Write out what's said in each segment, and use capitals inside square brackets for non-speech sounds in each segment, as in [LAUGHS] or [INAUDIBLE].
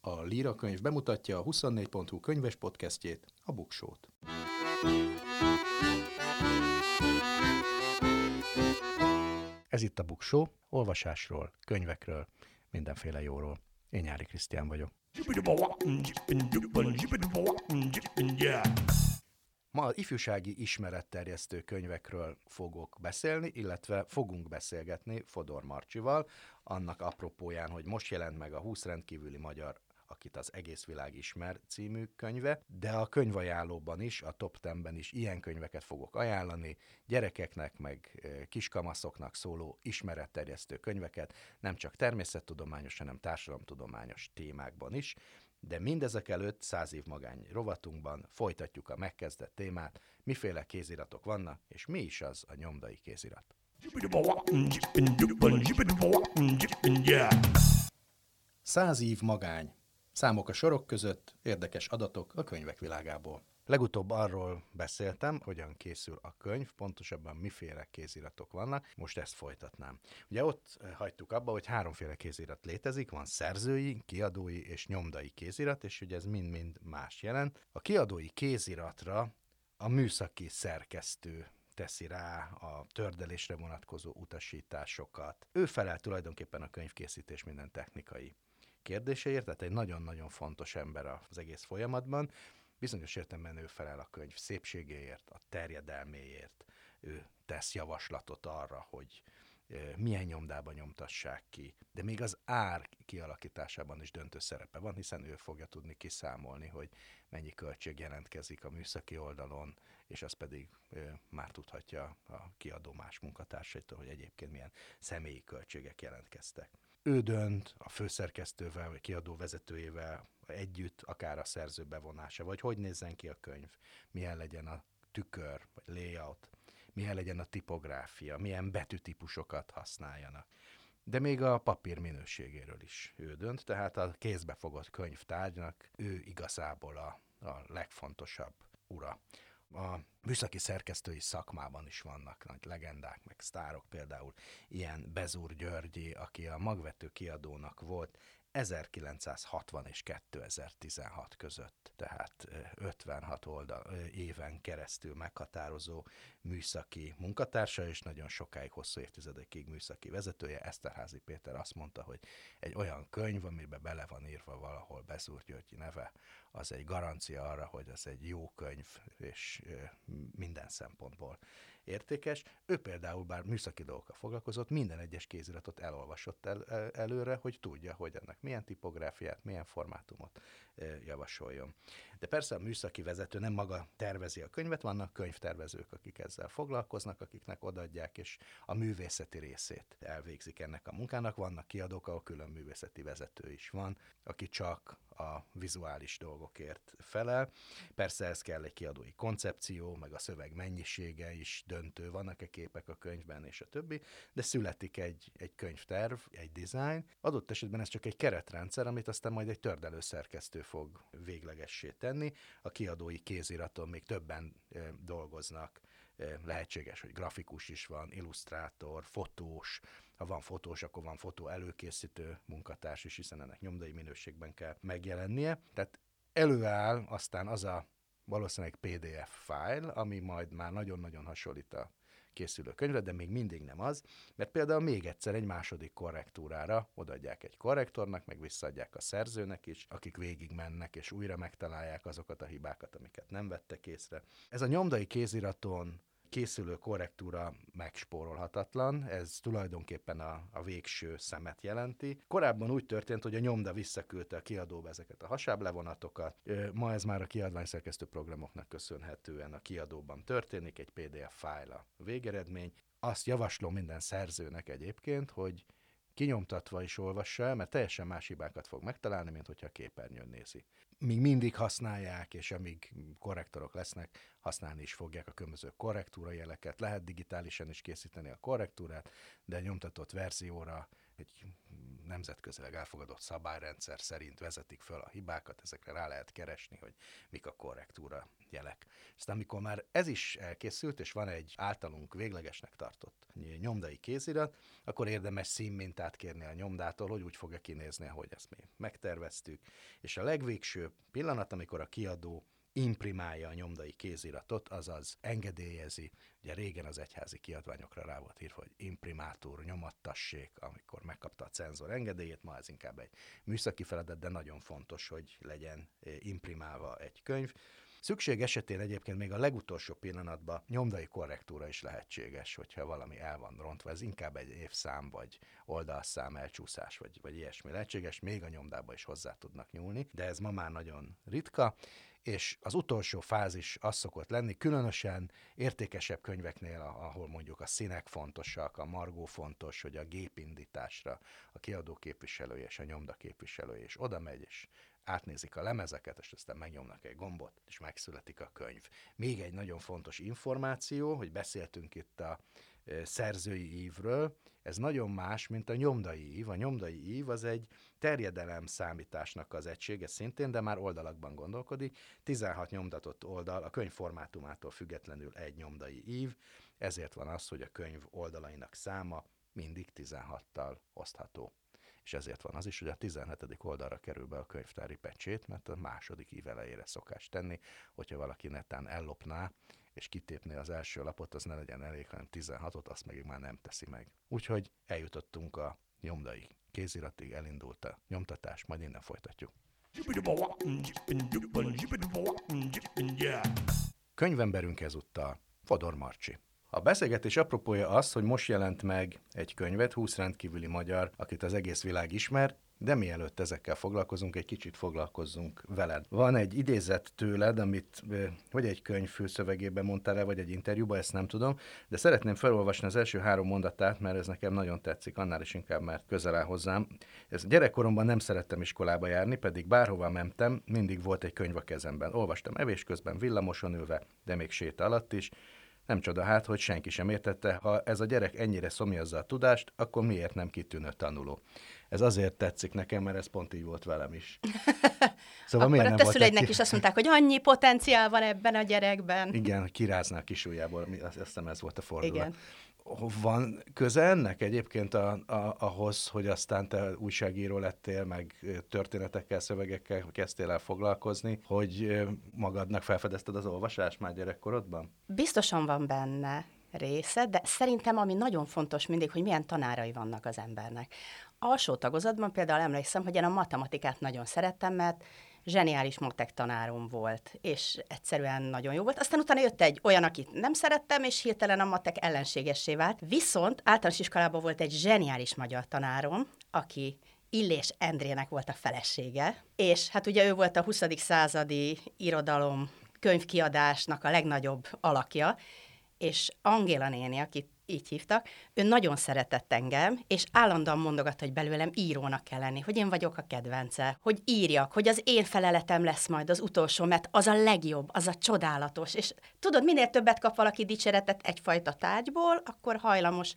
A Líra könyv bemutatja a 24.hu könyves podcastjét, a Buksót. Ez itt a Buksó, olvasásról, könyvekről, mindenféle jóról. Én Nyári Krisztián vagyok. Ma az ifjúsági ismeretterjesztő könyvekről fogok beszélni, illetve fogunk beszélgetni Fodor Marcsival, annak apropóján, hogy most jelent meg a 20 rendkívüli magyar akit az egész világ ismer című könyve, de a könyvajánlóban is, a top 10-ben is ilyen könyveket fogok ajánlani, gyerekeknek, meg kiskamaszoknak szóló ismeretterjesztő könyveket, nem csak természettudományos, hanem társadalomtudományos témákban is, de mindezek előtt száz év magány rovatunkban folytatjuk a megkezdett témát, miféle kéziratok vannak, és mi is az a nyomdai kézirat. Száz év magány. Számok a sorok között, érdekes adatok a könyvek világából. Legutóbb arról beszéltem, hogyan készül a könyv, pontosabban miféle kéziratok vannak, most ezt folytatnám. Ugye ott hagytuk abba, hogy háromféle kézirat létezik, van szerzői, kiadói és nyomdai kézirat, és ugye ez mind-mind más jelent. A kiadói kéziratra a műszaki szerkesztő teszi rá a tördelésre vonatkozó utasításokat. Ő felel tulajdonképpen a könyvkészítés minden technikai kérdéseért, tehát egy nagyon-nagyon fontos ember az egész folyamatban. Bizonyos értelemben ő felel a könyv szépségéért, a terjedelméért, ő tesz javaslatot arra, hogy milyen nyomdában nyomtassák ki. De még az ár kialakításában is döntő szerepe van, hiszen ő fogja tudni kiszámolni, hogy mennyi költség jelentkezik a műszaki oldalon, és az pedig már tudhatja a kiadó más munkatársaitól, hogy egyébként milyen személyi költségek jelentkeztek ő dönt a főszerkesztővel, vagy kiadó vezetőjével együtt, akár a szerző bevonása, vagy hogy nézzen ki a könyv, milyen legyen a tükör, vagy layout, milyen legyen a tipográfia, milyen betűtípusokat használjanak. De még a papír minőségéről is ő dönt, tehát a kézbefogott könyvtárgynak ő igazából a, a legfontosabb ura. A műszaki szerkesztői szakmában is vannak nagy legendák, meg sztárok, például ilyen Bezúr Györgyi, aki a magvető kiadónak volt 1960 és 2016 között, tehát 56 oldal, éven keresztül meghatározó műszaki munkatársa, és nagyon sokáig, hosszú évtizedekig műszaki vezetője. Eszterházi Péter azt mondta, hogy egy olyan könyv, amiben bele van írva valahol Bezúr Györgyi neve, az egy garancia arra, hogy az egy jó könyv, és minden szempontból értékes. Ő például, bár műszaki dolgokkal foglalkozott, minden egyes kéziratot elolvasott el, előre, hogy tudja, hogy ennek milyen tipográfiát, milyen formátumot javasoljon. De persze a műszaki vezető nem maga tervezi a könyvet, vannak könyvtervezők, akik ezzel foglalkoznak, akiknek odaadják, és a művészeti részét elvégzik ennek a munkának. Vannak kiadók, ahol külön művészeti vezető is van, aki csak a vizuális dolgokért felel. Persze ez kell egy kiadói koncepció, meg a szöveg mennyisége is döntő, vannak-e képek a könyvben, és a többi, de születik egy, egy könyvterv, egy design. Adott esetben ez csak egy keretrendszer, amit aztán majd egy tördelő szerkesztő fog véglegessé tenni. A kiadói kéziraton még többen dolgoznak, lehetséges, hogy grafikus is van, illusztrátor, fotós, ha van fotós, akkor van fotó előkészítő munkatárs is, hiszen ennek nyomdai minőségben kell megjelennie. Tehát előáll aztán az a valószínűleg PDF fájl, ami majd már nagyon-nagyon hasonlít a készülő könyvre, de még mindig nem az, mert például még egyszer egy második korrektúrára odaadják egy korrektornak, meg visszaadják a szerzőnek is, akik végig mennek és újra megtalálják azokat a hibákat, amiket nem vettek észre. Ez a nyomdai kéziraton készülő korrektúra megspórolhatatlan, ez tulajdonképpen a, a végső szemet jelenti. Korábban úgy történt, hogy a nyomda visszaküldte a kiadóba ezeket a hasább levonatokat, ma ez már a kiadványszerkesztő programoknak köszönhetően a kiadóban történik, egy PDF fájl a végeredmény. Azt javaslom minden szerzőnek egyébként, hogy kinyomtatva is olvassa el, mert teljesen más hibákat fog megtalálni, mint hogyha a képernyőn nézi. Míg mindig használják, és amíg korrektorok lesznek, használni is fogják a különböző korrektúra jeleket. Lehet digitálisan is készíteni a korrektúrát, de nyomtatott verzióra egy nemzetközileg elfogadott szabályrendszer szerint vezetik föl a hibákat, ezekre rá lehet keresni, hogy mik a korrektúra jelek. Aztán amikor már ez is elkészült, és van egy általunk véglegesnek tartott nyomdai kézirat, akkor érdemes színmintát kérni a nyomdától, hogy úgy fogja kinézni, ahogy ezt mi megterveztük. És a legvégső pillanat, amikor a kiadó imprimálja a nyomdai kéziratot, azaz engedélyezi. Ugye régen az egyházi kiadványokra rá volt írva, hogy imprimátor, nyomattassék, amikor megkapta a cenzor engedélyét, ma ez inkább egy műszaki feladat, de nagyon fontos, hogy legyen eh, imprimálva egy könyv. Szükség esetén egyébként még a legutolsó pillanatban nyomdai korrektúra is lehetséges, hogyha valami el van rontva. Ez inkább egy évszám, vagy oldalszám elcsúszás, vagy, vagy ilyesmi lehetséges. Még a nyomdába is hozzá tudnak nyúlni, de ez ma már nagyon ritka és az utolsó fázis az szokott lenni, különösen értékesebb könyveknél, ahol mondjuk a színek fontosak, a margó fontos, hogy a gépindításra a kiadó képviselője és a nyomda képviselője is oda megy, és átnézik a lemezeket, és aztán megnyomnak egy gombot, és megszületik a könyv. Még egy nagyon fontos információ, hogy beszéltünk itt a szerzői ívről, ez nagyon más, mint a nyomdai ív. A nyomdai ív az egy terjedelem számításnak az egysége szintén, de már oldalakban gondolkodik. 16 nyomdatott oldal, a könyv formátumától függetlenül egy nyomdai ív, ezért van az, hogy a könyv oldalainak száma mindig 16-tal osztható. És ezért van az is, hogy a 17. oldalra kerül be a könyvtári pecsét, mert a második ív elejére szokás tenni, hogyha valaki netán ellopná, és kitépné az első lapot, az ne legyen elég, hanem 16-ot, azt meg már nem teszi meg. Úgyhogy eljutottunk a nyomdai kéziratig, elindult a nyomtatás, majd innen folytatjuk. Könyvemberünk ezúttal Fodor Marcsi. A beszélgetés apropója az, hogy most jelent meg egy könyvet, 20 rendkívüli magyar, akit az egész világ ismer, de mielőtt ezekkel foglalkozunk, egy kicsit foglalkozzunk veled. Van egy idézet tőled, amit vagy egy könyv főszövegében mondtál el, vagy egy interjúban, ezt nem tudom, de szeretném felolvasni az első három mondatát, mert ez nekem nagyon tetszik, annál is inkább, mert közel áll hozzám. Ez gyerekkoromban nem szerettem iskolába járni, pedig bárhova mentem, mindig volt egy könyv a kezemben. Olvastam evés közben, villamoson ülve, de még séta alatt is, nem csoda hát, hogy senki sem értette, ha ez a gyerek ennyire szomjazza a tudást, akkor miért nem kitűnő tanuló. Ez azért tetszik nekem, mert ez pont így volt velem is. [LAUGHS] Szóval Akkor miért a te szüleidnek is azt mondták, hogy annyi potenciál van ebben a gyerekben. Igen, hogy kirázná a kisújából, azt hiszem ez volt a fordulat. Igen. Van köze ennek egyébként a, a, ahhoz, hogy aztán te újságíró lettél, meg történetekkel, szövegekkel kezdtél el foglalkozni, hogy magadnak felfedezted az olvasást már gyerekkorodban? Biztosan van benne része, de szerintem ami nagyon fontos mindig, hogy milyen tanárai vannak az embernek. Alsó tagozatban például emlékszem, hogy én a matematikát nagyon szerettem, mert zseniális matek tanárom volt, és egyszerűen nagyon jó volt. Aztán utána jött egy olyan, akit nem szerettem, és hirtelen a matek ellenségessé vált. Viszont általános iskolában volt egy zseniális magyar tanárom, aki Illés Endrének volt a felesége, és hát ugye ő volt a 20. századi irodalom könyvkiadásnak a legnagyobb alakja, és Angéla néni, akit így hívtak, ő nagyon szeretett engem, és állandóan mondogat, hogy belőlem írónak kell lenni, hogy én vagyok a kedvence, hogy írjak, hogy az én feleletem lesz majd az utolsó, mert az a legjobb, az a csodálatos. És tudod, minél többet kap valaki dicséretet egyfajta tárgyból, akkor hajlamos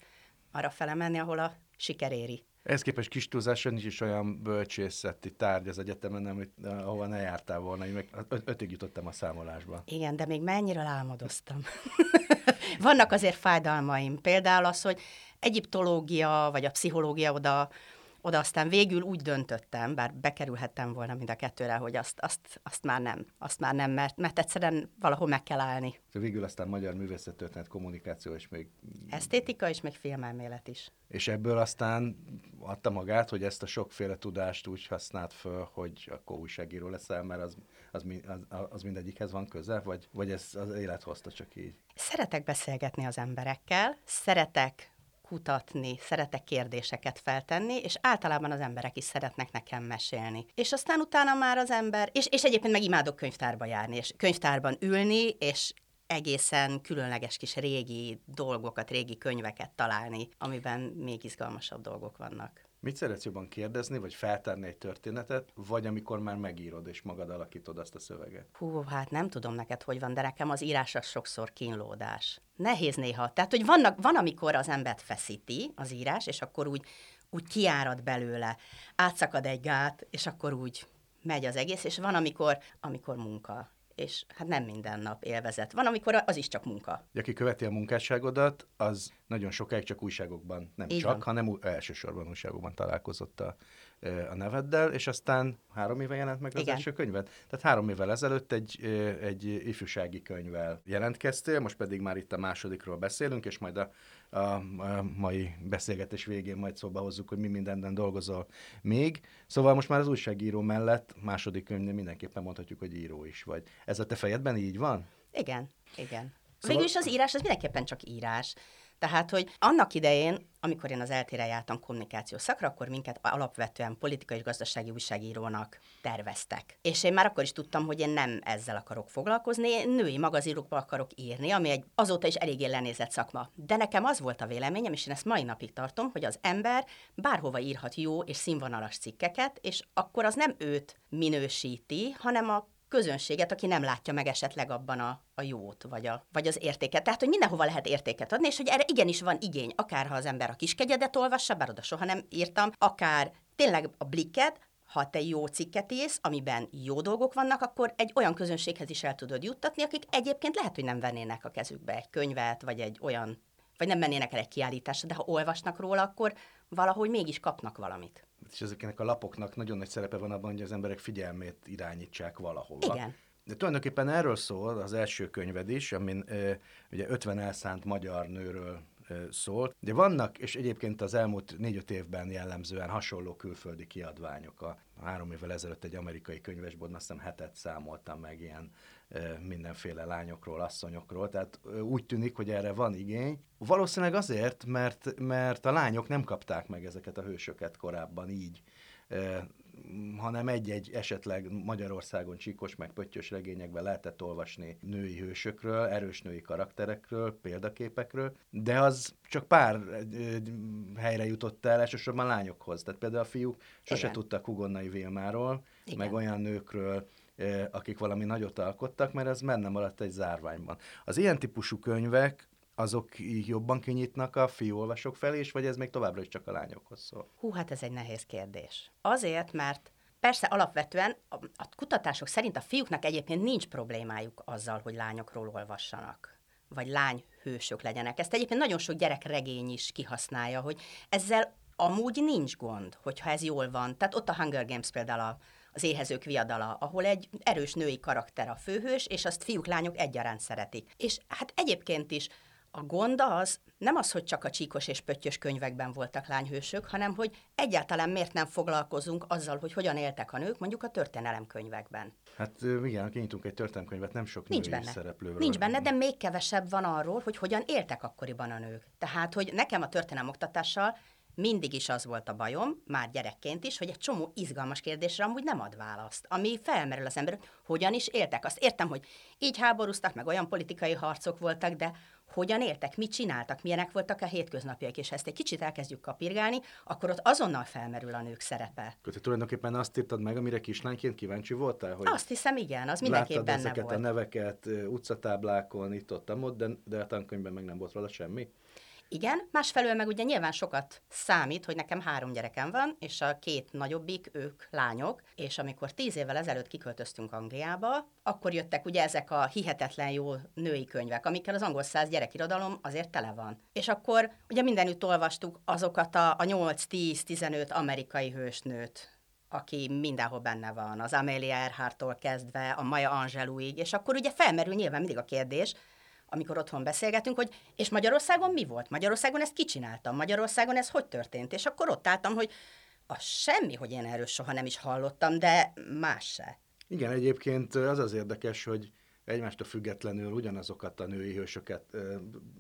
arra felemenni, ahol a siker éri. Ehhez képest kis túlzásra nincs is olyan bölcsészeti tárgy az egyetemen, amit, ahova ne jártál volna. Én meg ötig jutottam a számolásba. Igen, de még mennyire álmodoztam. [LAUGHS] Vannak azért fájdalmaim. Például az, hogy egyiptológia, vagy a pszichológia oda oda aztán végül úgy döntöttem, bár bekerülhettem volna mind a kettőre, hogy azt, azt, azt már nem, azt már nem, mert, mert egyszerűen valahol meg kell állni. De végül aztán magyar művészettörténet, kommunikáció és még... Esztétika és még filmelmélet is. És ebből aztán adta magát, hogy ezt a sokféle tudást úgy használt föl, hogy akkor újságíró leszel, mert az, az, az, az mindegyikhez van köze, vagy, vagy ez az élet hozta csak így? Szeretek beszélgetni az emberekkel, szeretek kutatni, szeretek kérdéseket feltenni, és általában az emberek is szeretnek nekem mesélni. És aztán utána már az ember, és, és egyébként meg imádok könyvtárba járni, és könyvtárban ülni, és egészen különleges kis régi dolgokat, régi könyveket találni, amiben még izgalmasabb dolgok vannak. Mit szeretsz jobban kérdezni, vagy feltárni egy történetet, vagy amikor már megírod és magad alakítod azt a szöveget? Hú, hát nem tudom neked, hogy van, de nekem az írás az sokszor kínlódás. Nehéz néha. Tehát, hogy vannak, van, amikor az embert feszíti az írás, és akkor úgy, úgy kiárad belőle, átszakad egy gát, és akkor úgy megy az egész, és van, amikor, amikor munka és hát nem minden nap élvezet. Van, amikor az is csak munka. Aki követi a munkásságodat, az nagyon sokáig csak újságokban, nem Így csak, van. hanem elsősorban újságokban találkozott a, a neveddel, és aztán három éve jelent meg az Igen. első könyved. Tehát három évvel ezelőtt egy, egy ifjúsági könyvvel jelentkeztél, most pedig már itt a másodikról beszélünk, és majd a, a, mai beszélgetés végén majd szóba hozzuk, hogy mi mindenen dolgozol még. Szóval most már az újságíró mellett második könyvnél mindenképpen mondhatjuk, hogy író is vagy. Ez a te fejedben így van? Igen, igen. Szóval... Végülis az írás, az mindenképpen csak írás. Tehát, hogy annak idején, amikor én az eltére jártam kommunikációs szakra, akkor minket alapvetően politikai és gazdasági újságírónak terveztek. És én már akkor is tudtam, hogy én nem ezzel akarok foglalkozni, én női magazinokba akarok írni, ami egy azóta is eléggé lenézett szakma. De nekem az volt a véleményem, és én ezt mai napig tartom, hogy az ember bárhova írhat jó és színvonalas cikkeket, és akkor az nem őt minősíti, hanem a közönséget, aki nem látja meg esetleg abban a, a jót, vagy, a, vagy az értéket. Tehát, hogy mindenhova lehet értéket adni, és hogy erre igenis van igény, akár ha az ember a kiskegyedet olvassa, bár oda soha nem írtam, akár tényleg a blikket, ha te jó cikket írsz, amiben jó dolgok vannak, akkor egy olyan közönséghez is el tudod juttatni, akik egyébként lehet, hogy nem vennének a kezükbe egy könyvet, vagy egy olyan, vagy nem mennének el egy kiállításra, de ha olvasnak róla, akkor valahogy mégis kapnak valamit és ezeknek a lapoknak nagyon nagy szerepe van abban, hogy az emberek figyelmét irányítsák valahova. Igen. De tulajdonképpen erről szól az első könyved is, amin e, ugye 50 elszánt magyar nőről szól. De vannak, és egyébként az elmúlt négy-öt évben jellemzően hasonló külföldi kiadványok. A három évvel ezelőtt egy amerikai könyvesboltban azt hiszem hetet számoltam meg ilyen mindenféle lányokról, asszonyokról, tehát úgy tűnik, hogy erre van igény. Valószínűleg azért, mert, mert a lányok nem kapták meg ezeket a hősöket korábban így hanem egy-egy esetleg Magyarországon csíkos meg pöttyös regényekben lehetett olvasni női hősökről, erős női karakterekről, példaképekről, de az csak pár helyre jutott el, elsősorban lányokhoz. Tehát például a fiúk sose Igen. tudtak Hugonnai Vilmáról, Igen. meg olyan nőkről, akik valami nagyot alkottak, mert ez menne maradt egy zárványban. Az ilyen típusú könyvek azok jobban kinyitnak a fiúolvasók felé, és vagy ez még továbbra is csak a lányokhoz szól? Hú, hát ez egy nehéz kérdés. Azért, mert Persze alapvetően a, a kutatások szerint a fiúknak egyébként nincs problémájuk azzal, hogy lányokról olvassanak, vagy lányhősök legyenek. Ezt egyébként nagyon sok gyerekregény is kihasználja, hogy ezzel amúgy nincs gond, hogyha ez jól van. Tehát ott a Hunger Games például a, az éhezők viadala, ahol egy erős női karakter a főhős, és azt fiúk, lányok egyaránt szeretik. És hát egyébként is a gond az nem az, hogy csak a csíkos és pöttyös könyvekben voltak lányhősök, hanem hogy egyáltalán miért nem foglalkozunk azzal, hogy hogyan éltek a nők, mondjuk a történelemkönyvekben. Hát igen, kinyitunk egy történelemkönyvet, nem sok Nincs benne. szereplőről. Nincs benne, de még kevesebb van arról, hogy hogyan éltek akkoriban a nők. Tehát, hogy nekem a történelmoktatással mindig is az volt a bajom, már gyerekként is, hogy egy csomó izgalmas kérdésre amúgy nem ad választ, ami felmerül az ember, hogyan is éltek. Azt értem, hogy így háborúztak, meg olyan politikai harcok voltak, de hogyan éltek, mit csináltak, milyenek voltak a hétköznapjaik, és ha ezt egy kicsit elkezdjük kapirgálni, akkor ott azonnal felmerül a nők szerepe. Te tulajdonképpen azt írtad meg, amire kislányként kíváncsi voltál? Hogy azt hiszem, igen, az mindenképp benne ezeket volt. a neveket utcatáblákon, itt ott, ott de, de a tankönyvben meg nem volt róla semmi? Igen, másfelől meg ugye nyilván sokat számít, hogy nekem három gyerekem van, és a két nagyobbik, ők lányok, és amikor tíz évvel ezelőtt kiköltöztünk Angliába, akkor jöttek ugye ezek a hihetetlen jó női könyvek, amikkel az angol száz gyerekirodalom azért tele van. És akkor ugye mindenütt olvastuk azokat a, a 8-10-15 amerikai hősnőt, aki mindenhol benne van, az Amelia Earhart-tól kezdve a Maya Angelouig, és akkor ugye felmerül nyilván mindig a kérdés, amikor otthon beszélgetünk, hogy és Magyarországon mi volt? Magyarországon ezt kicsináltam, Magyarországon ez hogy történt? És akkor ott álltam, hogy a semmi, hogy én erről soha nem is hallottam, de más se. Igen, egyébként az az érdekes, hogy egymástól függetlenül ugyanazokat a női hősöket e,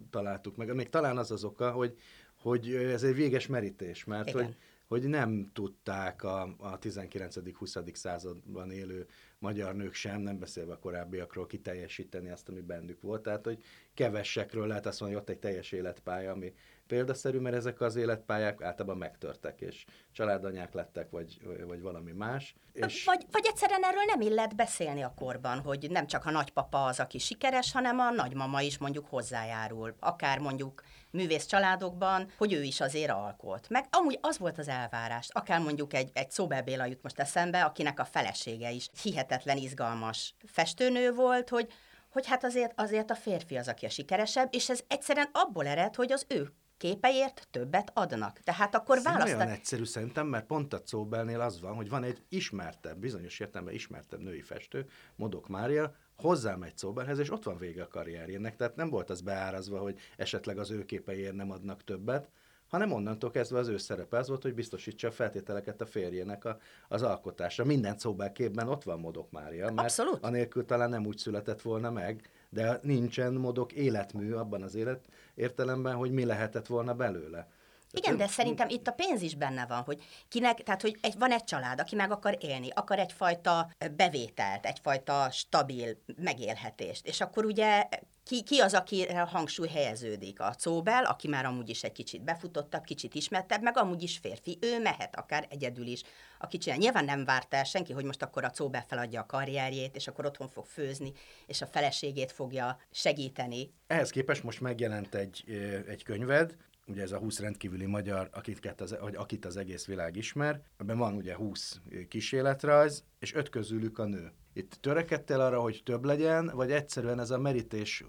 találtuk meg. Még talán az az oka, hogy hogy ez egy véges merítés, mert Igen. hogy, hogy nem tudták a, a 19.-20. században élő magyar nők sem, nem beszélve a korábbiakról, kiteljesíteni azt, ami bennük volt. Tehát, hogy kevesekről lehet azt mondani, hogy ott egy teljes életpálya, ami példaszerű, mert ezek az életpályák általában megtörtek, és családanyák lettek, vagy, vagy valami más. És Vagy, vagy egyszerűen erről nem illet beszélni a korban, hogy nem csak a nagypapa az, aki sikeres, hanem a nagymama is mondjuk hozzájárul. Akár mondjuk művész családokban, hogy ő is azért alkot. Meg amúgy az volt az elvárás. Akár mondjuk egy, egy Szóbel Béla jut most eszembe, akinek a felesége is hihetetlen izgalmas festőnő volt, hogy hogy hát azért, azért a férfi az, aki a sikeresebb, és ez egyszerűen abból ered, hogy az ő képeért többet adnak. Tehát akkor választanak. olyan egyszerű szerintem, mert pont a Czóbelnél az van, hogy van egy ismertebb, bizonyos értelemben ismertebb női festő, Modok Mária, hozzámegy Czóbelhez, és ott van vége a karrierjének. Tehát nem volt az beárazva, hogy esetleg az ő képeiért nem adnak többet, hanem onnantól kezdve az ő szerepe az volt, hogy biztosítsa a feltételeket a férjének a, az alkotásra. Minden Czóbel képben ott van Modok Mária, mert Abszolút. anélkül talán nem úgy született volna meg, de nincsen Modok életmű abban az élet értelemben, hogy mi lehetett volna belőle. Igen, de szerintem itt a pénz is benne van, hogy kinek, tehát hogy egy, van egy család, aki meg akar élni, akar egyfajta bevételt, egyfajta stabil megélhetést, és akkor ugye ki, ki az, akire a hangsúly helyeződik? A Cóbel, aki már amúgy is egy kicsit befutottabb, kicsit ismertebb, meg amúgy is férfi, ő mehet akár egyedül is. Aki csinál. Nyilván nem várt el senki, hogy most akkor a Cóbel feladja a karrierjét, és akkor otthon fog főzni, és a feleségét fogja segíteni. Ehhez képest most megjelent egy, egy könyved, ugye ez a 20 rendkívüli magyar, akit az, vagy akit az egész világ ismer. Ebben van ugye 20 kísérletrajz, és öt közülük a nő. Itt törekedtél arra, hogy több legyen, vagy egyszerűen ez a merítés,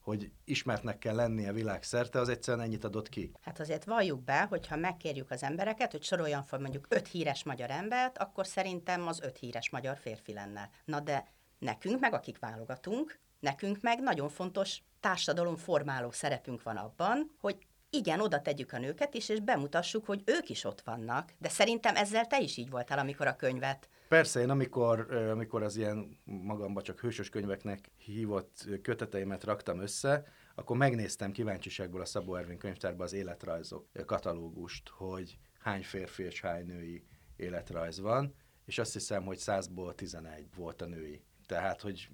hogy ismertnek kell lennie világszerte, az egyszerűen ennyit adott ki? Hát azért valljuk be, hogyha megkérjük az embereket, hogy soroljan fel mondjuk öt híres magyar embert, akkor szerintem az öt híres magyar férfi lenne. Na de nekünk meg, akik válogatunk, nekünk meg nagyon fontos társadalom formáló szerepünk van abban, hogy igen, oda tegyük a nőket is, és bemutassuk, hogy ők is ott vannak. De szerintem ezzel te is így voltál, amikor a könyvet Persze, én amikor, amikor az ilyen magamba csak hősös könyveknek hívott köteteimet raktam össze, akkor megnéztem kíváncsiságból a Szabó Ervin könyvtárban az életrajzok katalógust, hogy hány férfi és hány női életrajz van, és azt hiszem, hogy 100-ból 11 volt a női. Tehát, hogy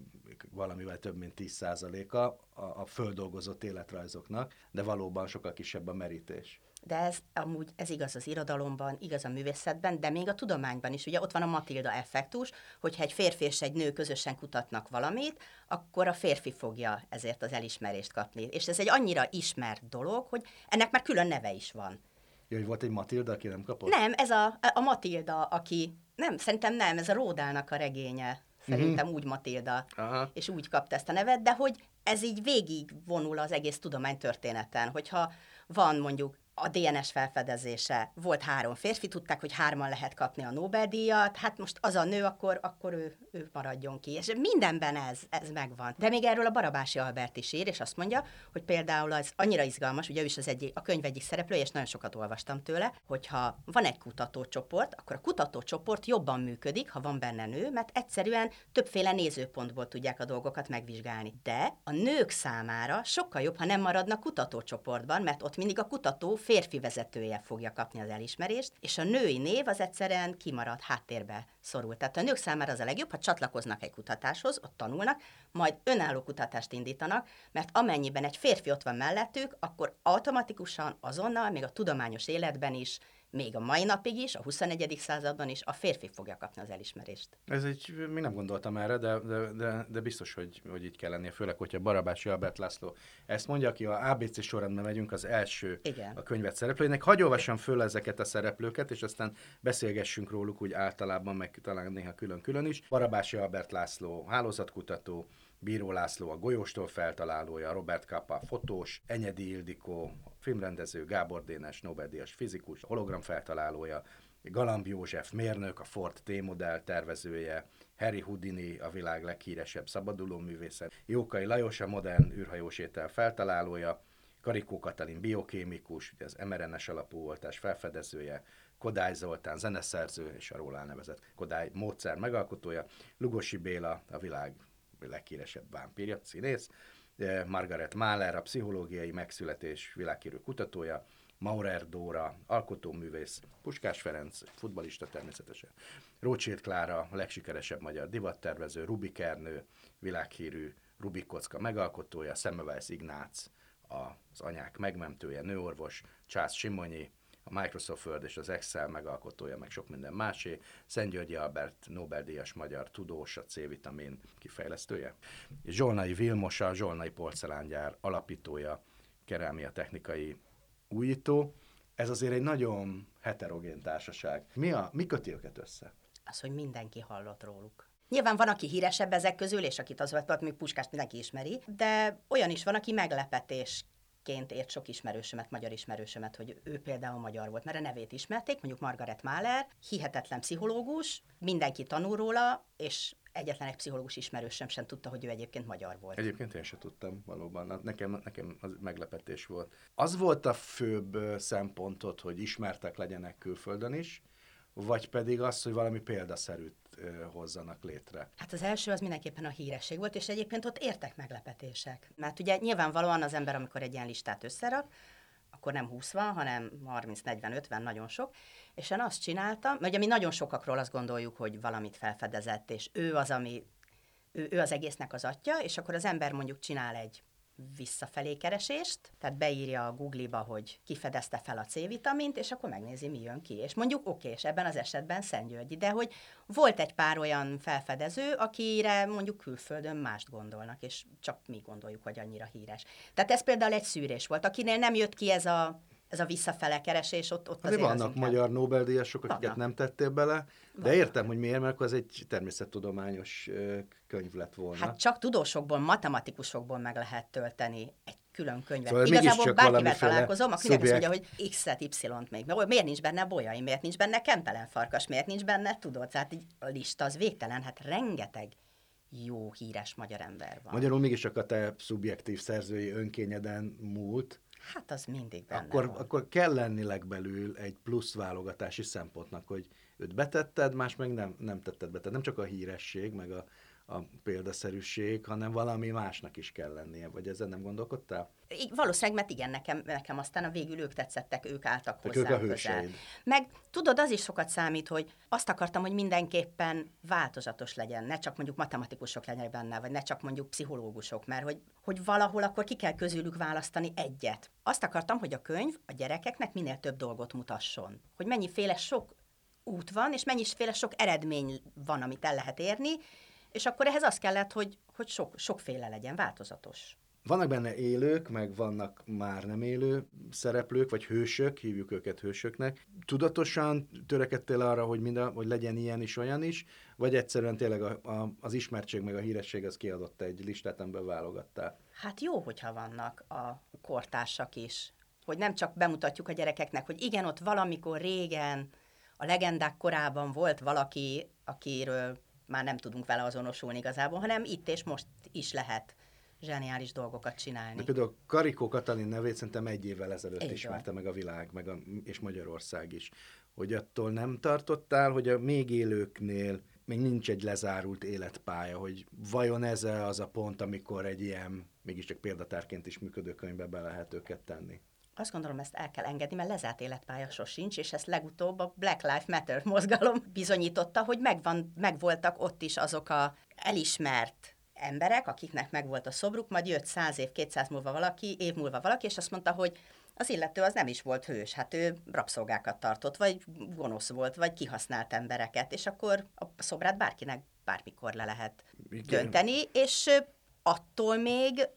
valamivel több mint 10%-a a, a földolgozott életrajzoknak, de valóban sokkal kisebb a merítés. De ez amúgy ez igaz az irodalomban, igaz a művészetben, de még a tudományban is. Ugye ott van a Matilda effektus, hogyha egy férfi és egy nő közösen kutatnak valamit, akkor a férfi fogja ezért az elismerést kapni. És ez egy annyira ismert dolog, hogy ennek már külön neve is van. Ja, hogy volt egy Matilda, aki nem kapott? Nem, ez a, a Matilda, aki... Nem, szerintem nem, ez a Ródálnak a regénye. Szerintem úgy Matilda. Aha. És úgy kapta ezt a nevet, de hogy ez így végig vonul az egész tudománytörténeten, hogyha van mondjuk a DNS felfedezése, volt három férfi, tudták, hogy hárman lehet kapni a Nobel-díjat, hát most az a nő, akkor, akkor ő, ő maradjon ki. És mindenben ez, ez megvan. De még erről a Barabási Albert is ír, és azt mondja, hogy például az annyira izgalmas, ugye ő is az egyik, a könyv egyik szereplője, és nagyon sokat olvastam tőle, hogyha van egy kutatócsoport, akkor a kutatócsoport jobban működik, ha van benne nő, mert egyszerűen többféle nézőpontból tudják a dolgokat megvizsgálni. De a nők számára sokkal jobb, ha nem maradnak kutatócsoportban, mert ott mindig a kutató férfi vezetője fogja kapni az elismerést, és a női név az egyszerűen kimarad, háttérbe szorul. Tehát a nők számára az a legjobb, ha csatlakoznak egy kutatáshoz, ott tanulnak, majd önálló kutatást indítanak, mert amennyiben egy férfi ott van mellettük, akkor automatikusan, azonnal, még a tudományos életben is, még a mai napig is, a 21. században is a férfi fogja kapni az elismerést. Ez egy, mi nem gondoltam erre, de, de, de, de biztos, hogy, hogy így kell lennie, főleg, hogyha Barabási Albert László ezt mondja, aki a ABC sorrendben megyünk, az első Igen. a könyvet szereplőinek. Hagy olvassam föl ezeket a szereplőket, és aztán beszélgessünk róluk úgy általában, meg talán néha külön-külön is. Barabási Albert László, hálózatkutató, Bíró László a golyóstól feltalálója, Robert Kappa fotós, Enyedi Ildikó filmrendező, Gábor Dénes Nobel-díjas fizikus, hologram feltalálója, Galamb József mérnök, a Ford T-modell tervezője, Harry Houdini, a világ leghíresebb szabaduló művészet, Jókai Lajos, a modern űrhajósétel feltalálója, Karikó Katalin biokémikus, ugye az mRNS alapú oltás felfedezője, Kodály Zoltán zeneszerző és a róla nevezett Kodály módszer megalkotója, Lugosi Béla, a világ leghíresebb vámpírja, színész, Margaret Mahler, a pszichológiai megszületés világhírű kutatója, Maurer Dóra, alkotóművész, Puskás Ferenc, futbalista természetesen, Rócsét Klára, a legsikeresebb magyar divattervező, Rubik Ernő, világhírű Rubik kocka megalkotója, Semmelweis Ignác, az anyák megmentője, nőorvos, Csász Simonyi, a Microsoft Word és az Excel megalkotója, meg sok minden másé, Szent Györgyi Albert Nobel-díjas magyar tudós, a C-vitamin kifejlesztője, és Zsolnai Vilmosa, Zsolnai porcelángyár alapítója, kerámia technikai újító. Ez azért egy nagyon heterogén társaság. Mi, a, mi köti őket össze? Az, hogy mindenki hallott róluk. Nyilván van, aki híresebb ezek közül, és akit az volt, még Puskást mindenki ismeri, de olyan is van, aki meglepetés ként ért sok ismerősömet, magyar ismerősömet, hogy ő például magyar volt, mert a nevét ismerték, mondjuk Margaret Mahler, hihetetlen pszichológus, mindenki tanul róla, és egyetlen egy pszichológus ismerősöm sem tudta, hogy ő egyébként magyar volt. Egyébként én sem tudtam valóban, nekem, nekem az meglepetés volt. Az volt a főbb szempontot, hogy ismertek legyenek külföldön is, vagy pedig az, hogy valami példaszerűt hozzanak létre? Hát az első az mindenképpen a híresség volt, és egyébként ott értek meglepetések. Mert ugye nyilvánvalóan az ember, amikor egy ilyen listát összerak, akkor nem 20 van, hanem 30, 40, 50, nagyon sok. És én azt csináltam, mert ugye mi nagyon sokakról azt gondoljuk, hogy valamit felfedezett, és ő az, ami, ő, ő az egésznek az atya, és akkor az ember mondjuk csinál egy visszafelé keresést, tehát beírja a Google-ba, hogy kifedezte fel a C-vitamint, és akkor megnézi, mi jön ki. És mondjuk oké, és ebben az esetben Szentgyörgyi, de hogy volt egy pár olyan felfedező, akire mondjuk külföldön mást gondolnak, és csak mi gondoljuk, hogy annyira híres. Tehát ez például egy szűrés volt. Akinél nem jött ki ez a ez a visszafele keresés, ott, ott azért, vannak az magyar Nobel-díjasok, akiket vannak. nem tettél bele, de vannak. értem, hogy miért, mert az egy természettudományos könyv lett volna. Hát csak tudósokból, matematikusokból meg lehet tölteni egy külön könyvet. Szóval Igazából bárkivel találkozom, aki nem azt mondja, hogy X-et, Y-t még. Miért nincs benne bolyai, miért nincs benne kempelen farkas, miért nincs benne, tudod, tehát így a lista az végtelen, hát rengeteg jó, híres magyar ember van. Magyarul mégis csak a te szubjektív szerzői önkényeden múlt, Hát az mindig benne akkor, van. akkor kell lenni legbelül egy plusz válogatási szempontnak, hogy őt betetted, más meg nem, nem tetted be. Tehát nem csak a híresség, meg a, a példaszerűség, hanem valami másnak is kell lennie, vagy ezzel nem gondolkodtál? I- valószínűleg, mert igen, nekem, nekem aztán a végül ők tetszettek, ők álltak hozzá. Ők hőseid. Meg tudod, az is sokat számít, hogy azt akartam, hogy mindenképpen változatos legyen, ne csak mondjuk matematikusok legyenek benne, vagy ne csak mondjuk pszichológusok, mert hogy, hogy valahol akkor ki kell közülük választani egyet. Azt akartam, hogy a könyv a gyerekeknek minél több dolgot mutasson. Hogy mennyiféle sok út van, és mennyiféle sok eredmény van, amit el lehet érni, és akkor ehhez az kellett, hogy, hogy sok, sokféle legyen, változatos. Vannak benne élők, meg vannak már nem élő szereplők, vagy hősök, hívjuk őket hősöknek. Tudatosan törekedtél arra, hogy, minden, hogy legyen ilyen is, olyan is, vagy egyszerűen tényleg a, a, az ismertség meg a híresség az kiadott egy listát, amiből válogattál? Hát jó, hogyha vannak a kortársak is. Hogy nem csak bemutatjuk a gyerekeknek, hogy igen, ott valamikor régen, a legendák korában volt valaki, akiről már nem tudunk vele azonosulni igazából, hanem itt és most is lehet zseniális dolgokat csinálni. De például Karikó Katalin nevét szerintem egy évvel ezelőtt Így ismerte van. meg a világ, meg a, és Magyarország is. Hogy attól nem tartottál, hogy a még élőknél még nincs egy lezárult életpálya, hogy vajon ez az a pont, amikor egy ilyen mégiscsak példatárként is működő könyvbe be lehet őket tenni? Azt gondolom, ezt el kell engedni, mert lezárt életpálya sosincs, és ezt legutóbb a Black Lives Matter mozgalom [LAUGHS] bizonyította, hogy megvan, megvoltak ott is azok a elismert emberek, akiknek megvolt a szobruk, majd jött száz év, kétszáz múlva valaki, év múlva valaki, és azt mondta, hogy az illető az nem is volt hős, hát ő rabszolgákat tartott, vagy gonosz volt, vagy kihasznált embereket, és akkor a szobrát bárkinek bármikor le lehet Igen. dönteni, és attól még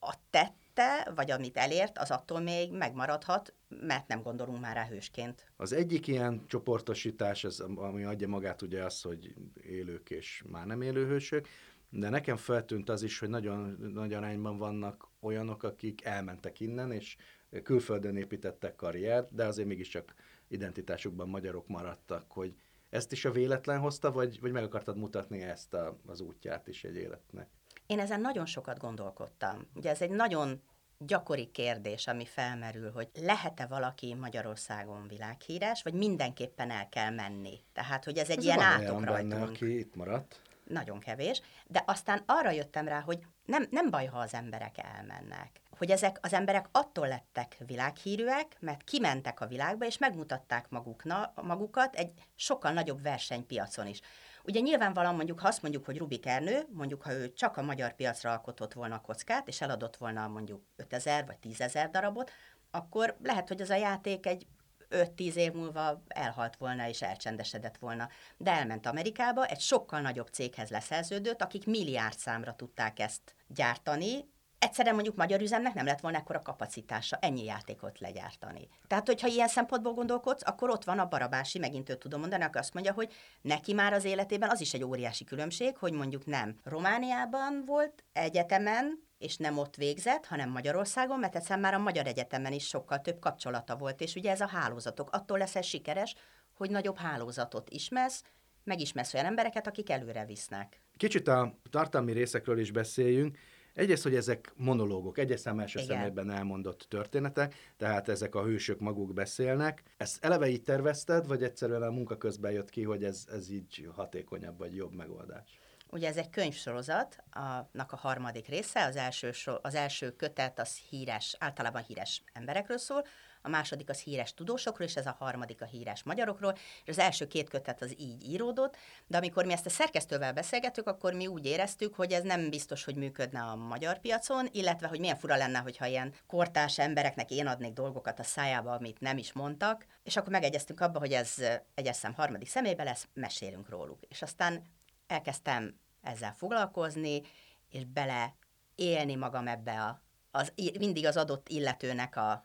a tett tette, vagy amit elért, az attól még megmaradhat, mert nem gondolunk már rá hősként. Az egyik ilyen csoportosítás, az, ami adja magát ugye az, hogy élők és már nem élő hősök, de nekem feltűnt az is, hogy nagyon nagy arányban vannak olyanok, akik elmentek innen, és külföldön építettek karriert, de azért mégiscsak identitásukban magyarok maradtak, hogy ezt is a véletlen hozta, vagy, vagy meg akartad mutatni ezt a, az útját is egy életnek? Én ezen nagyon sokat gondolkodtam. Ugye ez egy nagyon gyakori kérdés, ami felmerül, hogy lehet-e valaki Magyarországon világhíres, vagy mindenképpen el kell menni. Tehát, hogy ez egy ez ilyen átok rajtunk. Benne, aki itt maradt. Nagyon kevés. De aztán arra jöttem rá, hogy nem, nem baj, ha az emberek elmennek. hogy ezek az emberek attól lettek világhírűek, mert kimentek a világba, és megmutatták magukna, magukat egy sokkal nagyobb versenypiacon is. Ugye nyilvánvalóan mondjuk, ha azt mondjuk, hogy Rubik Ernő, mondjuk ha ő csak a magyar piacra alkotott volna a kockát, és eladott volna mondjuk 5000 vagy 10.000 darabot, akkor lehet, hogy az a játék egy 5-10 év múlva elhalt volna és elcsendesedett volna. De elment Amerikába, egy sokkal nagyobb céghez leszerződött, akik milliárd számra tudták ezt gyártani, egyszerűen mondjuk magyar üzemnek nem lett volna ekkora kapacitása ennyi játékot legyártani. Tehát, hogyha ilyen szempontból gondolkodsz, akkor ott van a Barabási, megint őt tudom mondani, aki azt mondja, hogy neki már az életében az is egy óriási különbség, hogy mondjuk nem Romániában volt egyetemen, és nem ott végzett, hanem Magyarországon, mert egyszerűen már a Magyar Egyetemen is sokkal több kapcsolata volt, és ugye ez a hálózatok. Attól leszel sikeres, hogy nagyobb hálózatot ismersz, megismersz olyan embereket, akik előre visznek. Kicsit a tartalmi részekről is beszéljünk. Egyrészt, hogy ezek monológok, egyes szám első Igen. szemében elmondott történetek, tehát ezek a hősök maguk beszélnek. Ezt eleve így tervezted, vagy egyszerűen a munka közben jött ki, hogy ez, ez így hatékonyabb vagy jobb megoldás? Ugye ez egy könyvsorozat, annak a harmadik része, az első, az első kötet az híres, általában híres emberekről szól, a második az híres tudósokról, és ez a harmadik a híres magyarokról, és az első két kötet az így íródott, de amikor mi ezt a szerkesztővel beszélgettük, akkor mi úgy éreztük, hogy ez nem biztos, hogy működne a magyar piacon, illetve hogy milyen fura lenne, hogyha ilyen kortás embereknek én adnék dolgokat a szájába, amit nem is mondtak, és akkor megegyeztünk abba, hogy ez egyes harmadik szemébe lesz, mesélünk róluk. És aztán elkezdtem ezzel foglalkozni, és bele élni magam ebbe a, az, mindig az adott illetőnek a,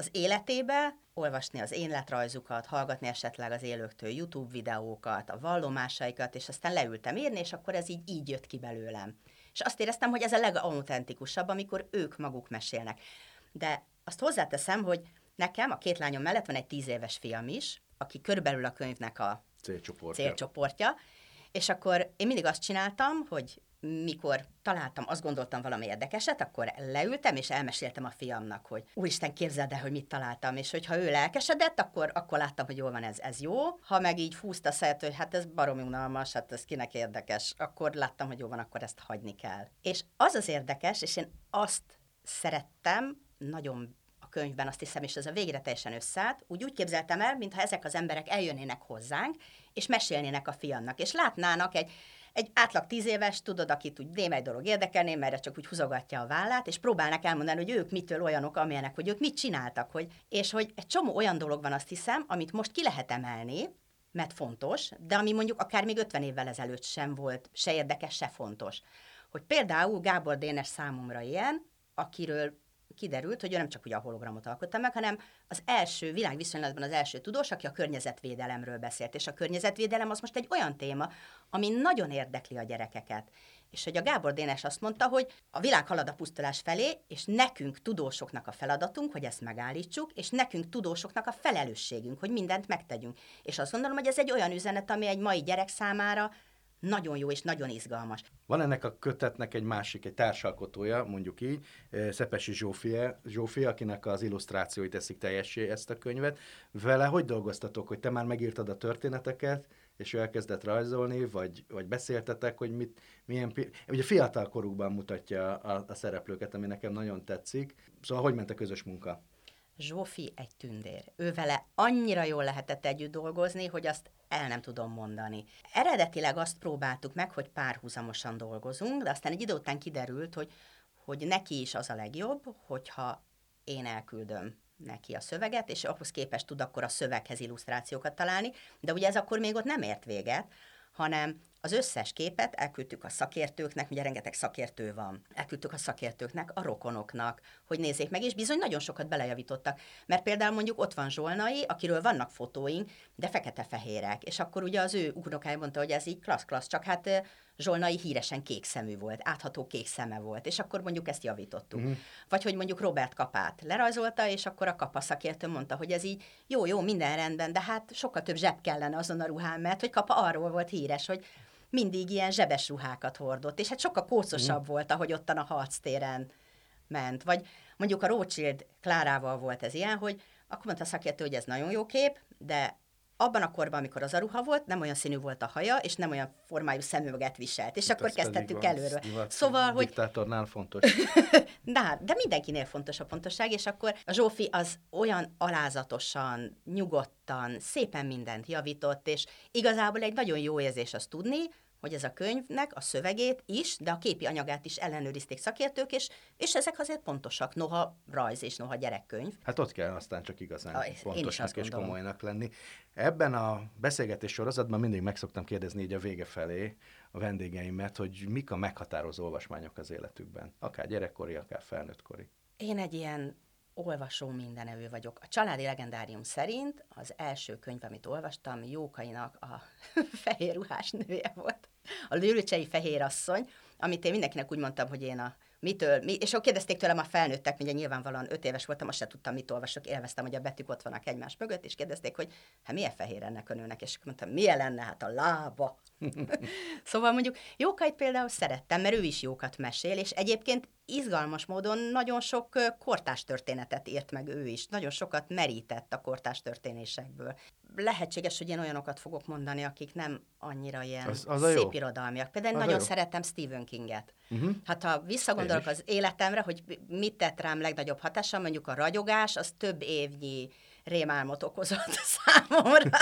az életébe, olvasni az életrajzukat, hallgatni esetleg az élőktől YouTube videókat, a vallomásaikat, és aztán leültem írni, és akkor ez így, így jött ki belőlem. És azt éreztem, hogy ez a legautentikusabb, amikor ők maguk mesélnek. De azt hozzáteszem, hogy nekem a két lányom mellett van egy tíz éves fiam is, aki körülbelül a könyvnek a célcsoportja. célcsoportja, és akkor én mindig azt csináltam, hogy mikor találtam, azt gondoltam valami érdekeset, akkor leültem, és elmeséltem a fiamnak, hogy úristen, képzeld el, hogy mit találtam, és hogyha ő lelkesedett, akkor, akkor láttam, hogy jól van, ez, ez jó. Ha meg így húzta szert, hogy hát ez baromi unalmas, hát ez kinek érdekes, akkor láttam, hogy jó van, akkor ezt hagyni kell. És az az érdekes, és én azt szerettem, nagyon a könyvben, azt hiszem, és ez a végre teljesen összeállt, úgy úgy képzeltem el, mintha ezek az emberek eljönnének hozzánk, és mesélnének a fiamnak, és látnának egy, egy átlag tíz éves, tudod, akit úgy némely dolog érdekelné, mert csak úgy húzogatja a vállát, és próbálnak elmondani, hogy ők mitől olyanok, amilyenek, hogy ők mit csináltak, hogy, és hogy egy csomó olyan dolog van, azt hiszem, amit most ki lehet emelni, mert fontos, de ami mondjuk akár még 50 évvel ezelőtt sem volt se érdekes, se fontos. Hogy például Gábor Dénes számomra ilyen, akiről kiderült, hogy ő nem csak ugye a hologramot alkotta meg, hanem az első világviszonylatban az első tudós, aki a környezetvédelemről beszélt. És a környezetvédelem az most egy olyan téma, ami nagyon érdekli a gyerekeket. És hogy a Gábor Dénes azt mondta, hogy a világ halad a pusztulás felé, és nekünk tudósoknak a feladatunk, hogy ezt megállítsuk, és nekünk tudósoknak a felelősségünk, hogy mindent megtegyünk. És azt gondolom, hogy ez egy olyan üzenet, ami egy mai gyerek számára nagyon jó és nagyon izgalmas. Van ennek a kötetnek egy másik, egy társalkotója, mondjuk így, eh, Szepesi Zsófia, Zsófia, akinek az illusztrációi teszik teljessé ezt a könyvet. Vele hogy dolgoztatok, hogy te már megírtad a történeteket, és ő elkezdett rajzolni, vagy, vagy beszéltetek, hogy mit, milyen... Ugye fiatal korukban mutatja a, a szereplőket, ami nekem nagyon tetszik. Szóval hogy ment a közös munka? Zsófi egy tündér. Ő vele annyira jól lehetett együtt dolgozni, hogy azt el nem tudom mondani. Eredetileg azt próbáltuk meg, hogy párhuzamosan dolgozunk, de aztán egy idő után kiderült, hogy, hogy neki is az a legjobb, hogyha én elküldöm neki a szöveget, és ahhoz képest tud akkor a szöveghez illusztrációkat találni, de ugye ez akkor még ott nem ért véget, hanem az összes képet elküldtük a szakértőknek, ugye rengeteg szakértő van, elküldtük a szakértőknek, a rokonoknak, hogy nézzék meg, és bizony nagyon sokat belejavítottak. Mert például mondjuk ott van Zsolnai, akiről vannak fotóink, de fekete-fehérek, és akkor ugye az ő unokája mondta, hogy ez így klassz-klassz, csak hát Zsolnai híresen kék szemű volt, átható kék szeme volt, és akkor mondjuk ezt javítottuk. Uh-huh. Vagy hogy mondjuk Robert Kapát lerajzolta, és akkor a Kapa szakértő mondta, hogy ez így jó, jó, minden rendben, de hát sokkal több zseb kellene azon a ruhán, mert hogy Kapa arról volt híres, hogy mindig ilyen zsebes ruhákat hordott, és hát sokkal kócosabb mm. volt, ahogy ottan a harctéren ment. Vagy mondjuk a Rothschild Klárával volt ez ilyen, hogy akkor mondta a szakértő, hogy ez nagyon jó kép, de abban a korban, amikor az a ruha volt, nem olyan színű volt a haja, és nem olyan formájú szemüveget viselt. És akkor Hát pedig van, előről. Szóval, hogy Diktátornál fontos. [LAUGHS] de, de mindenkinél fontos a pontosság, és akkor a Zsófi az olyan alázatosan, nyugodtan, szépen mindent javított, és igazából egy nagyon jó érzés azt tudni, hogy ez a könyvnek a szövegét is, de a képi anyagát is ellenőrizték szakértők, és, és ezek azért pontosak, noha rajz és noha gyerekkönyv. Hát ott kell aztán csak igazán Ah, én is pontosnak és gondolom. komolynak lenni. Ebben a beszélgetés sorozatban mindig meg szoktam kérdezni így a vége felé a vendégeimet, hogy mik a meghatározó olvasmányok az életükben. Akár gyerekkori, akár felnőttkori. Én egy ilyen olvasó mindenevő vagyok. A családi legendárium szerint az első könyv, amit olvastam, Jókainak a [LAUGHS] fehér ruhás nője volt. A Lőröcsei fehér asszony, amit én mindenkinek úgy mondtam, hogy én a mitől, mi, és akkor kérdezték tőlem a felnőttek, ugye nyilvánvalóan öt éves voltam, azt se tudtam, mit olvasok, élveztem, hogy a betűk ott vannak egymás mögött, és kérdezték, hogy hát milyen fehér ennek a nőnek, és mondtam, milyen lenne, hát a lába. [LAUGHS] szóval mondjuk Jókait például szerettem, mert ő is jókat mesél, és egyébként izgalmas módon nagyon sok kortás történetet írt meg ő is, nagyon sokat merített a kortás történésekből. Lehetséges, hogy én olyanokat fogok mondani, akik nem annyira ilyen Az- az a jó. szép irodalmiak. Például Az nagyon jó. szeretem Stephen Kinget. Uh-huh. Hát ha visszagondolok az életemre, hogy mit tett rám legnagyobb hatással, mondjuk a ragyogás, az több évnyi rémálmot okozott [LAUGHS] számomra.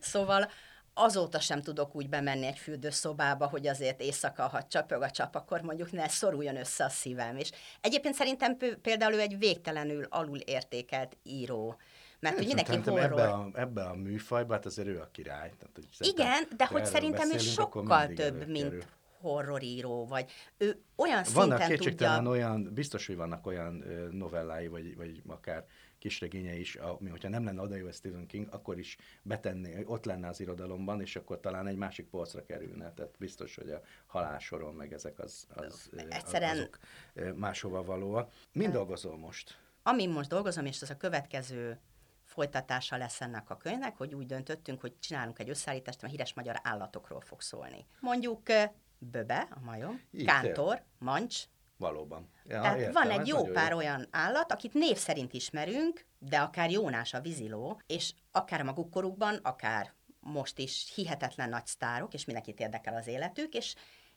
szóval azóta sem tudok úgy bemenni egy fürdőszobába, hogy azért éjszaka, ha csapög a csap, akkor mondjuk ne szoruljon össze a szívem. És egyébként szerintem például ő egy végtelenül alul értékelt író. Mert hogy mindenki horror... ebbe a, ebbe a műfajba, hát azért ő a király. Tehát, hogy Igen, de hogy szerintem ő sokkal több, mint horroríró, vagy ő olyan Vannak szinten kétségtelen tudja... olyan, biztos, hogy vannak olyan novellái, vagy, vagy akár kisregénye is, ami, hogyha nem lenne oda jó Stephen King, akkor is betenné, ott lenne az irodalomban, és akkor talán egy másik polcra kerülne. Tehát biztos, hogy a halálsoron, meg ezek az, az, ö, Egyszerűen- azok máshova valóak. Mind dolgozol most? Amin most dolgozom, és ez a következő folytatása lesz ennek a könyvnek, hogy úgy döntöttünk, hogy csinálunk egy összeállítást, ami híres magyar állatokról fog szólni. Mondjuk böbe, a majom, Így, kántor, mancs, Valóban. Ja, tehát értem, van egy jó pár olyan állat, akit név szerint ismerünk, de akár Jónás a víziló, és akár maguk korukban, akár most is hihetetlen nagy sztárok, és mindenkit érdekel az életük, és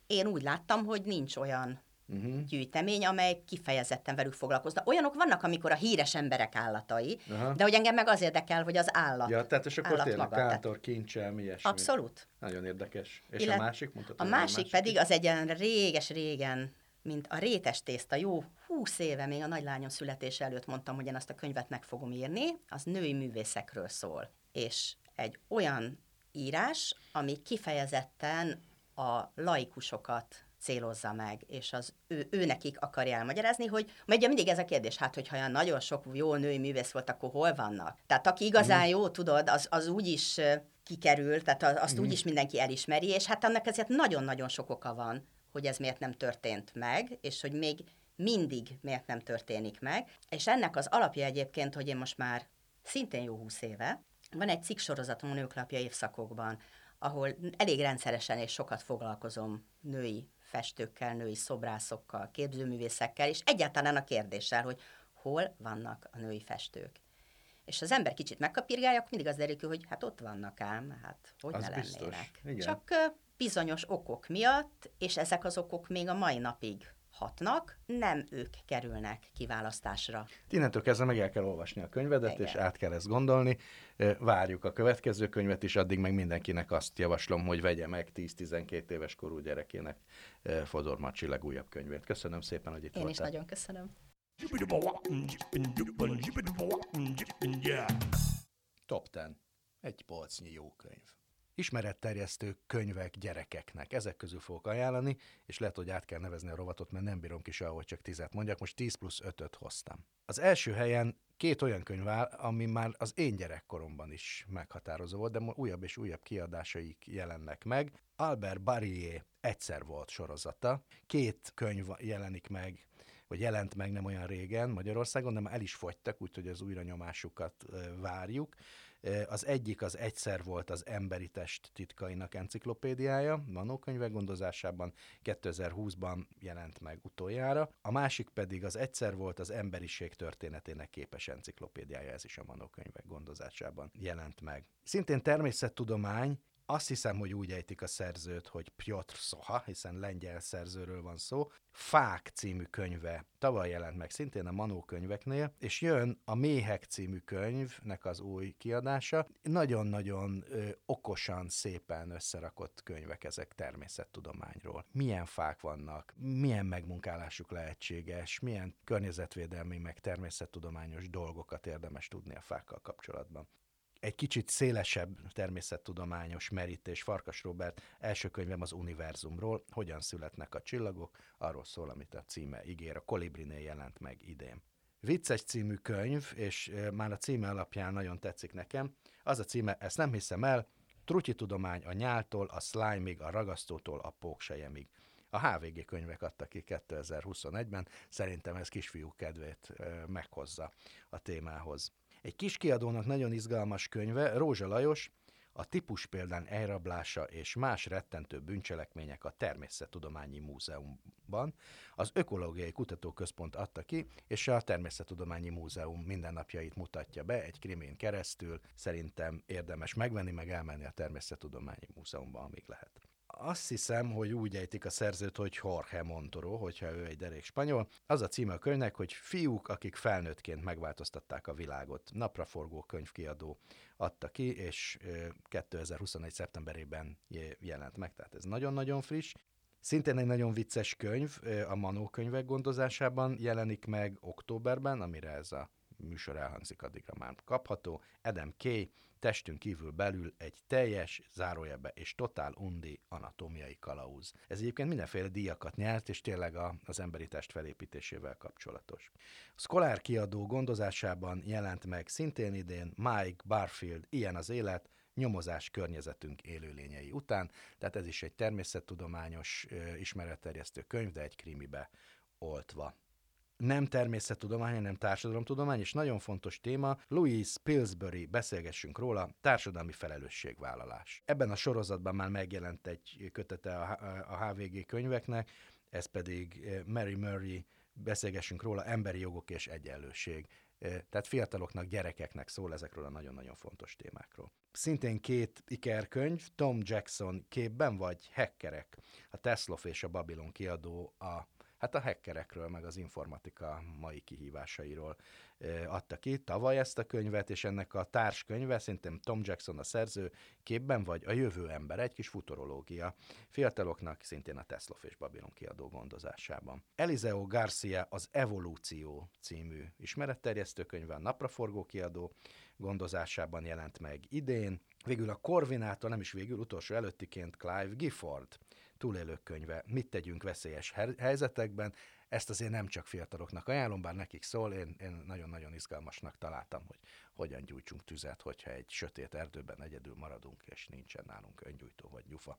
én úgy láttam, hogy nincs olyan Uh-huh. gyűjtemény, amely kifejezetten velük foglalkozna. Olyanok vannak, amikor a híres emberek állatai, Aha. de hogy engem meg az érdekel, hogy az állat. Ja, tehát és akkor tényleg kántor, kincsem, ilyesmi. Abszolút. Nagyon érdekes. És Illet- a másik? Mondtad, A van másik pedig az egy ilyen réges-régen, mint a rétes tészta, jó húsz éve, még a nagylányom születése előtt mondtam, hogy én azt a könyvet meg fogom írni, az női művészekről szól. És egy olyan írás, ami kifejezetten a laikusokat célozza meg, és az ő, ő nekik akarja elmagyarázni, hogy ugye mindig ez a kérdés, hát hogyha olyan nagyon sok jó női művész volt, akkor hol vannak? Tehát aki igazán jó, tudod, az, az úgy is kikerül, tehát az- azt úgy is mindenki elismeri, és hát annak ezért nagyon-nagyon sok oka van, hogy ez miért nem történt meg, és hogy még mindig miért nem történik meg. És ennek az alapja egyébként, hogy én most már szintén jó húsz éve, van egy cikk sorozatom a Nőklapja évszakokban, ahol elég rendszeresen és sokat foglalkozom női festőkkel, női szobrászokkal, képzőművészekkel, és egyáltalán a kérdéssel, hogy hol vannak a női festők. És az ember kicsit megkapirgálja, akkor mindig az derül hogy hát ott vannak ám, hát hogy Az ne biztos, lennének. igen. Csak bizonyos okok miatt, és ezek az okok még a mai napig hatnak, nem ők kerülnek kiválasztásra. Innentől kezdve meg el kell olvasni a könyvedet, Igen. és át kell ezt gondolni. Várjuk a következő könyvet, és addig meg mindenkinek azt javaslom, hogy vegye meg 10-12 éves korú gyerekének Fodor Macsi legújabb könyvét. Köszönöm szépen, hogy itt Én is voltál. nagyon köszönöm. Top 10. Egy polcnyi jó könyv. Ismeretterjesztő könyvek gyerekeknek. Ezek közül fogok ajánlani, és lehet, hogy át kell nevezni a rovatot, mert nem bírom ki soha, hogy csak tizet mondjak. Most 10 plusz 5-öt hoztam. Az első helyen két olyan könyv áll, ami már az én gyerekkoromban is meghatározó volt, de újabb és újabb kiadásaik jelennek meg. Albert Barrier egyszer volt sorozata. Két könyv jelenik meg vagy jelent meg nem olyan régen Magyarországon, de már el is fogytak, úgyhogy az újranyomásukat várjuk. Az egyik az egyszer volt az emberi test titkainak enciklopédiája, Manó könyvek gondozásában 2020-ban jelent meg utoljára. A másik pedig az egyszer volt az emberiség történetének képes enciklopédiája, ez is a Manó könyvek gondozásában jelent meg. Szintén természettudomány, azt hiszem, hogy úgy ejtik a szerzőt, hogy Piotr Soha, hiszen lengyel szerzőről van szó. Fák című könyve tavaly jelent meg szintén a Manó könyveknél, és jön a Méhek című könyvnek az új kiadása. Nagyon-nagyon ö, okosan, szépen összerakott könyvek ezek természettudományról. Milyen fák vannak, milyen megmunkálásuk lehetséges, milyen környezetvédelmi meg természettudományos dolgokat érdemes tudni a fákkal kapcsolatban egy kicsit szélesebb természettudományos merítés. Farkas Robert első könyvem az univerzumról, hogyan születnek a csillagok, arról szól, amit a címe ígér, a Kolibrinél jelent meg idén. Vicces című könyv, és már a címe alapján nagyon tetszik nekem. Az a címe, ezt nem hiszem el, Trutyi tudomány a nyáltól, a slime-ig, a ragasztótól, a póksejemig. A HVG könyvek adta ki 2021-ben, szerintem ez kisfiú kedvét meghozza a témához. Egy kis kiadónak nagyon izgalmas könyve, Rózsa Lajos, a típus példán elrablása és más rettentő bűncselekmények a Természettudományi Múzeumban. Az Ökológiai Kutatóközpont adta ki, és a Természettudományi Múzeum mindennapjait mutatja be egy krimén keresztül. Szerintem érdemes megvenni, meg elmenni a Természettudományi Múzeumban, amíg lehet azt hiszem, hogy úgy ejtik a szerzőt, hogy Jorge Montoro, hogyha ő egy derék spanyol. Az a címe a könyvnek, hogy fiúk, akik felnőttként megváltoztatták a világot. Napraforgó könyvkiadó adta ki, és 2021. szeptemberében jelent meg, tehát ez nagyon-nagyon friss. Szintén egy nagyon vicces könyv, a Manó könyvek gondozásában jelenik meg októberben, amire ez a műsor elhangzik, addigra már kapható. Adam Kay, testünk kívül belül egy teljes, zárójelbe és totál undi anatómiai kalauz. Ez egyébként mindenféle díjakat nyert, és tényleg a, az emberi test felépítésével kapcsolatos. A Scholar kiadó gondozásában jelent meg szintén idén Mike Barfield, Ilyen az élet, nyomozás környezetünk élőlényei után, tehát ez is egy természettudományos ismeretterjesztő könyv, de egy krimibe oltva nem természettudomány, hanem társadalomtudomány, és nagyon fontos téma, Louis Pillsbury, beszélgessünk róla, társadalmi felelősségvállalás. Ebben a sorozatban már megjelent egy kötete a HVG könyveknek, ez pedig eh, Mary Murray, beszélgessünk róla, emberi jogok és egyenlőség. Eh, tehát fiataloknak, gyerekeknek szól ezekről a nagyon-nagyon fontos témákról. Szintén két ikerkönyv, Tom Jackson képben vagy Hackerek, a Teslof és a Babylon kiadó a hát a hackerekről, meg az informatika mai kihívásairól adta ki tavaly ezt a könyvet, és ennek a társkönyve, szintén Tom Jackson a szerző, képben vagy a jövő ember, egy kis futurológia, fiataloknak szintén a Tesla és Babylon kiadó gondozásában. Eliseo Garcia az Evolúció című ismeretterjesztő könyve, a Napraforgó kiadó gondozásában jelent meg idén, Végül a Corvinától, nem is végül, utolsó előttiként Clive Gifford túlélők könyve, mit tegyünk veszélyes helyzetekben. Ezt azért nem csak fiataloknak ajánlom, bár nekik szól, én, én nagyon-nagyon izgalmasnak találtam, hogy hogyan gyújtsunk tüzet, hogyha egy sötét erdőben egyedül maradunk, és nincsen nálunk öngyújtó vagy gyufa.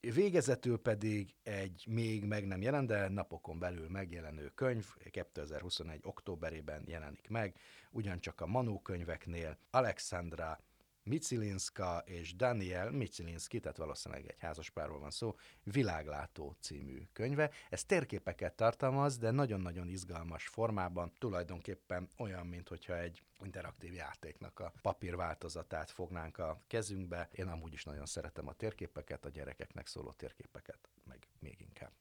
Végezetül pedig egy még meg nem jelent, de napokon belül megjelenő könyv, 2021. októberében jelenik meg, ugyancsak a Manó könyveknél Alexandra Micilinska és Daniel Micilinski, tehát valószínűleg egy házaspárról van szó, Világlátó című könyve. Ez térképeket tartalmaz, de nagyon-nagyon izgalmas formában, tulajdonképpen olyan, mint hogyha egy interaktív játéknak a papír változatát fognánk a kezünkbe. Én amúgy is nagyon szeretem a térképeket, a gyerekeknek szóló térképeket, meg még inkább.